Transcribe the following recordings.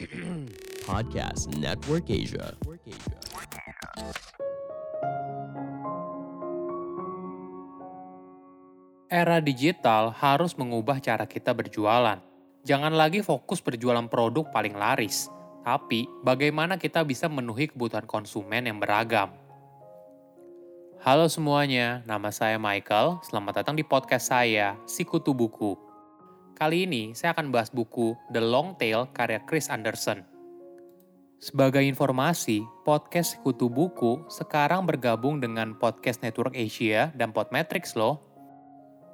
Podcast Network Asia. Era digital harus mengubah cara kita berjualan. Jangan lagi fokus berjualan produk paling laris, tapi bagaimana kita bisa memenuhi kebutuhan konsumen yang beragam. Halo semuanya, nama saya Michael. Selamat datang di podcast saya, Sikutu Buku. Kali ini saya akan bahas buku The Long Tail karya Chris Anderson. Sebagai informasi, podcast Sikutu Buku sekarang bergabung dengan Podcast Network Asia dan Podmetrics loh.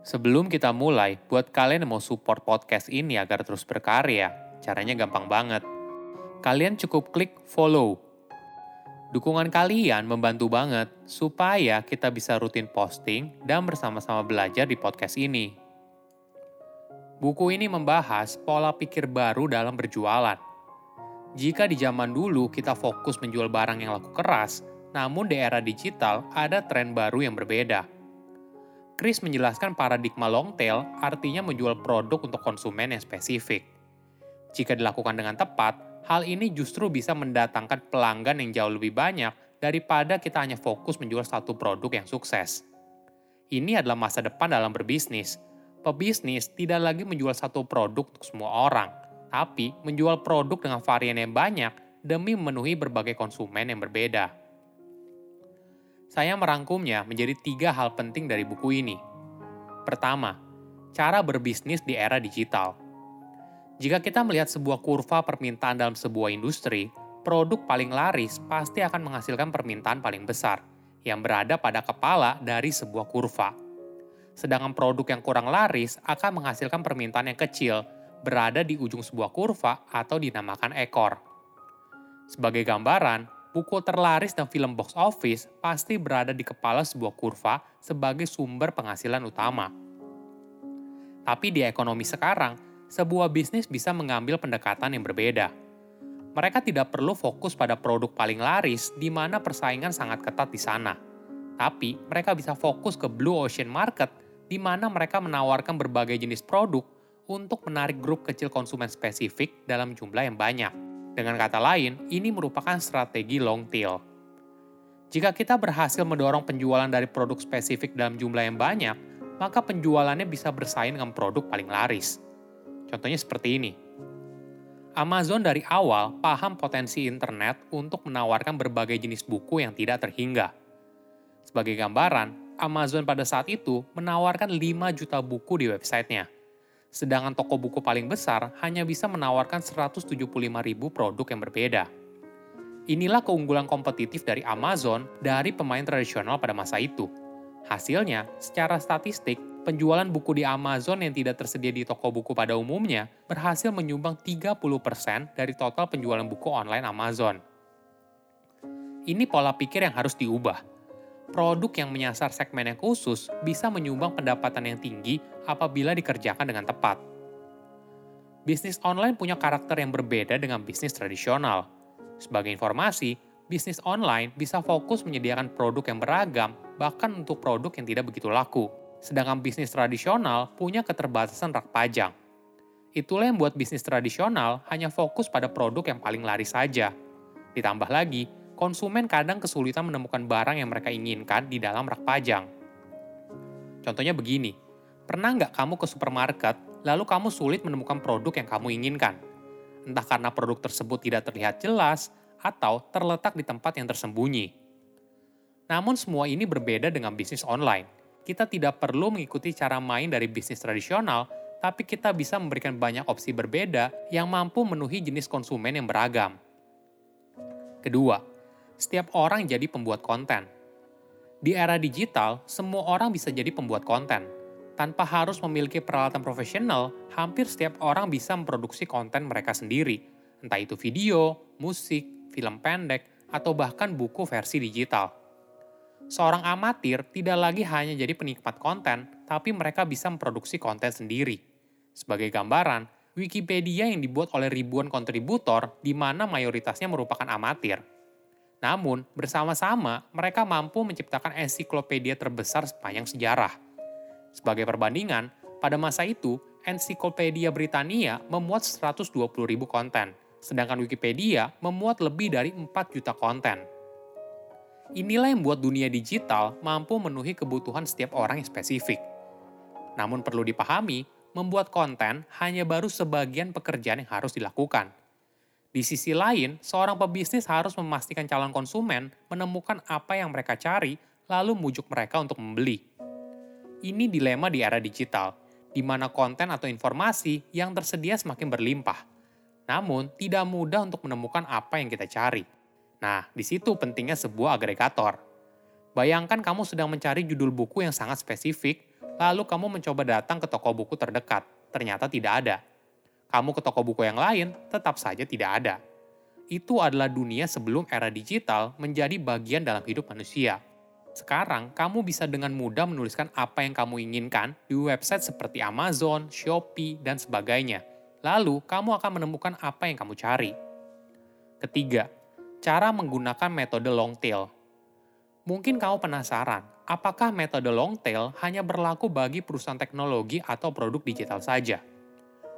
Sebelum kita mulai, buat kalian yang mau support podcast ini agar terus berkarya, caranya gampang banget. Kalian cukup klik follow. Dukungan kalian membantu banget supaya kita bisa rutin posting dan bersama-sama belajar di podcast ini. Buku ini membahas pola pikir baru dalam berjualan. Jika di zaman dulu kita fokus menjual barang yang laku keras, namun di era digital ada tren baru yang berbeda Chris menjelaskan paradigma long tail artinya menjual produk untuk konsumen yang spesifik. Jika dilakukan dengan tepat, hal ini justru bisa mendatangkan pelanggan yang jauh lebih banyak daripada kita hanya fokus menjual satu produk yang sukses. Ini adalah masa depan dalam berbisnis. Pebisnis tidak lagi menjual satu produk untuk semua orang, tapi menjual produk dengan varian yang banyak demi memenuhi berbagai konsumen yang berbeda. Saya merangkumnya menjadi tiga hal penting dari buku ini. Pertama, cara berbisnis di era digital. Jika kita melihat sebuah kurva permintaan dalam sebuah industri, produk paling laris pasti akan menghasilkan permintaan paling besar, yang berada pada kepala dari sebuah kurva. Sedangkan produk yang kurang laris akan menghasilkan permintaan yang kecil, berada di ujung sebuah kurva atau dinamakan ekor. Sebagai gambaran, buku terlaris dan film box office pasti berada di kepala sebuah kurva sebagai sumber penghasilan utama. Tapi di ekonomi sekarang, sebuah bisnis bisa mengambil pendekatan yang berbeda. Mereka tidak perlu fokus pada produk paling laris di mana persaingan sangat ketat di sana. Tapi mereka bisa fokus ke blue ocean market di mana mereka menawarkan berbagai jenis produk untuk menarik grup kecil konsumen spesifik dalam jumlah yang banyak. Dengan kata lain, ini merupakan strategi long tail. Jika kita berhasil mendorong penjualan dari produk spesifik dalam jumlah yang banyak, maka penjualannya bisa bersaing dengan produk paling laris. Contohnya seperti ini. Amazon dari awal paham potensi internet untuk menawarkan berbagai jenis buku yang tidak terhingga. Sebagai gambaran, Amazon pada saat itu menawarkan 5 juta buku di websitenya sedangkan toko buku paling besar hanya bisa menawarkan 175 ribu produk yang berbeda. Inilah keunggulan kompetitif dari Amazon dari pemain tradisional pada masa itu. Hasilnya, secara statistik, penjualan buku di Amazon yang tidak tersedia di toko buku pada umumnya berhasil menyumbang 30% dari total penjualan buku online Amazon. Ini pola pikir yang harus diubah produk yang menyasar segmen yang khusus bisa menyumbang pendapatan yang tinggi apabila dikerjakan dengan tepat. Bisnis online punya karakter yang berbeda dengan bisnis tradisional. Sebagai informasi, bisnis online bisa fokus menyediakan produk yang beragam, bahkan untuk produk yang tidak begitu laku. Sedangkan bisnis tradisional punya keterbatasan rak pajang. Itulah yang membuat bisnis tradisional hanya fokus pada produk yang paling laris saja. Ditambah lagi, konsumen kadang kesulitan menemukan barang yang mereka inginkan di dalam rak pajang. Contohnya begini, pernah nggak kamu ke supermarket, lalu kamu sulit menemukan produk yang kamu inginkan? Entah karena produk tersebut tidak terlihat jelas, atau terletak di tempat yang tersembunyi. Namun semua ini berbeda dengan bisnis online. Kita tidak perlu mengikuti cara main dari bisnis tradisional, tapi kita bisa memberikan banyak opsi berbeda yang mampu memenuhi jenis konsumen yang beragam. Kedua, setiap orang jadi pembuat konten. Di era digital, semua orang bisa jadi pembuat konten. Tanpa harus memiliki peralatan profesional, hampir setiap orang bisa memproduksi konten mereka sendiri, entah itu video, musik, film pendek, atau bahkan buku versi digital. Seorang amatir tidak lagi hanya jadi penikmat konten, tapi mereka bisa memproduksi konten sendiri. Sebagai gambaran, Wikipedia yang dibuat oleh ribuan kontributor, di mana mayoritasnya merupakan amatir – namun, bersama-sama mereka mampu menciptakan ensiklopedia terbesar sepanjang sejarah. Sebagai perbandingan, pada masa itu, Ensiklopedia Britania memuat 120 ribu konten, sedangkan Wikipedia memuat lebih dari 4 juta konten. Inilah yang membuat dunia digital mampu memenuhi kebutuhan setiap orang yang spesifik. Namun perlu dipahami, membuat konten hanya baru sebagian pekerjaan yang harus dilakukan. Di sisi lain, seorang pebisnis harus memastikan calon konsumen menemukan apa yang mereka cari, lalu mujuk mereka untuk membeli. Ini dilema di era digital, di mana konten atau informasi yang tersedia semakin berlimpah. Namun, tidak mudah untuk menemukan apa yang kita cari. Nah, di situ pentingnya sebuah agregator. Bayangkan kamu sedang mencari judul buku yang sangat spesifik, lalu kamu mencoba datang ke toko buku terdekat. Ternyata tidak ada. Kamu ke toko buku yang lain, tetap saja tidak ada. Itu adalah dunia sebelum era digital menjadi bagian dalam hidup manusia sekarang, kamu bisa dengan mudah menuliskan apa yang kamu inginkan di website seperti Amazon, Shopee, dan sebagainya. Lalu, kamu akan menemukan apa yang kamu cari. Ketiga, cara menggunakan metode long tail. Mungkin kamu penasaran, apakah metode long tail hanya berlaku bagi perusahaan teknologi atau produk digital saja?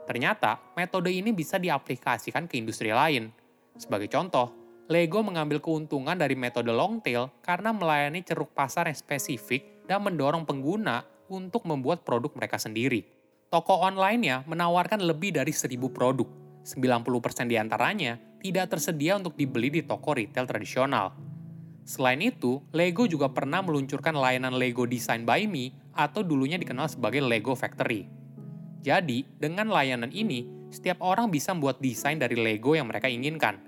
Ternyata, metode ini bisa diaplikasikan ke industri lain. Sebagai contoh, Lego mengambil keuntungan dari metode long tail karena melayani ceruk pasar yang spesifik dan mendorong pengguna untuk membuat produk mereka sendiri. Toko online-nya menawarkan lebih dari 1000 produk. 90% di antaranya tidak tersedia untuk dibeli di toko retail tradisional. Selain itu, Lego juga pernah meluncurkan layanan Lego Design by Me atau dulunya dikenal sebagai Lego Factory. Jadi, dengan layanan ini, setiap orang bisa membuat desain dari Lego yang mereka inginkan,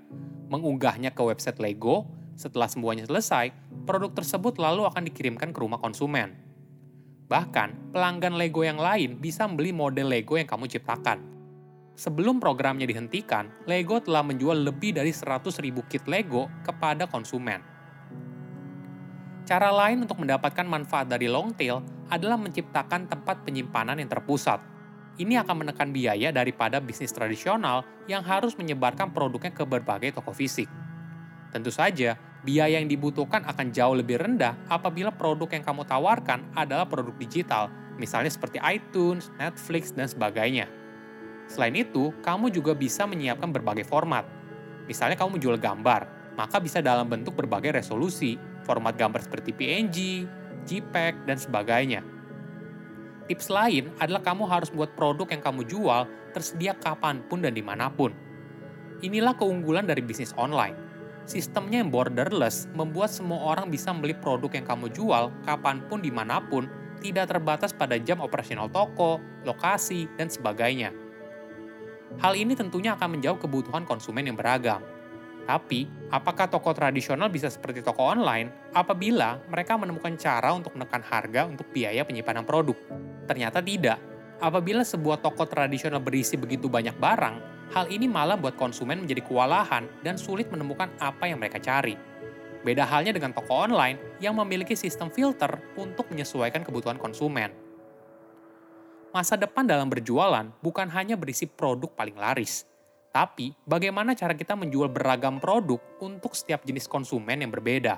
mengunggahnya ke website Lego, setelah semuanya selesai, produk tersebut lalu akan dikirimkan ke rumah konsumen. Bahkan, pelanggan Lego yang lain bisa membeli model Lego yang kamu ciptakan. Sebelum programnya dihentikan, Lego telah menjual lebih dari 100.000 kit Lego kepada konsumen. Cara lain untuk mendapatkan manfaat dari long tail adalah menciptakan tempat penyimpanan yang terpusat, ini akan menekan biaya daripada bisnis tradisional yang harus menyebarkan produknya ke berbagai toko fisik. Tentu saja, biaya yang dibutuhkan akan jauh lebih rendah apabila produk yang kamu tawarkan adalah produk digital, misalnya seperti iTunes, Netflix, dan sebagainya. Selain itu, kamu juga bisa menyiapkan berbagai format. Misalnya kamu jual gambar, maka bisa dalam bentuk berbagai resolusi, format gambar seperti PNG, JPEG, dan sebagainya Tips lain adalah kamu harus buat produk yang kamu jual tersedia kapan pun dan di mana pun. Inilah keunggulan dari bisnis online. Sistemnya yang borderless membuat semua orang bisa membeli produk yang kamu jual kapan pun di mana pun, tidak terbatas pada jam operasional toko, lokasi, dan sebagainya. Hal ini tentunya akan menjawab kebutuhan konsumen yang beragam, tapi, apakah toko tradisional bisa seperti toko online apabila mereka menemukan cara untuk menekan harga untuk biaya penyimpanan produk? Ternyata tidak. Apabila sebuah toko tradisional berisi begitu banyak barang, hal ini malah buat konsumen menjadi kewalahan dan sulit menemukan apa yang mereka cari. Beda halnya dengan toko online yang memiliki sistem filter untuk menyesuaikan kebutuhan konsumen. Masa depan dalam berjualan bukan hanya berisi produk paling laris, tapi, bagaimana cara kita menjual beragam produk untuk setiap jenis konsumen yang berbeda?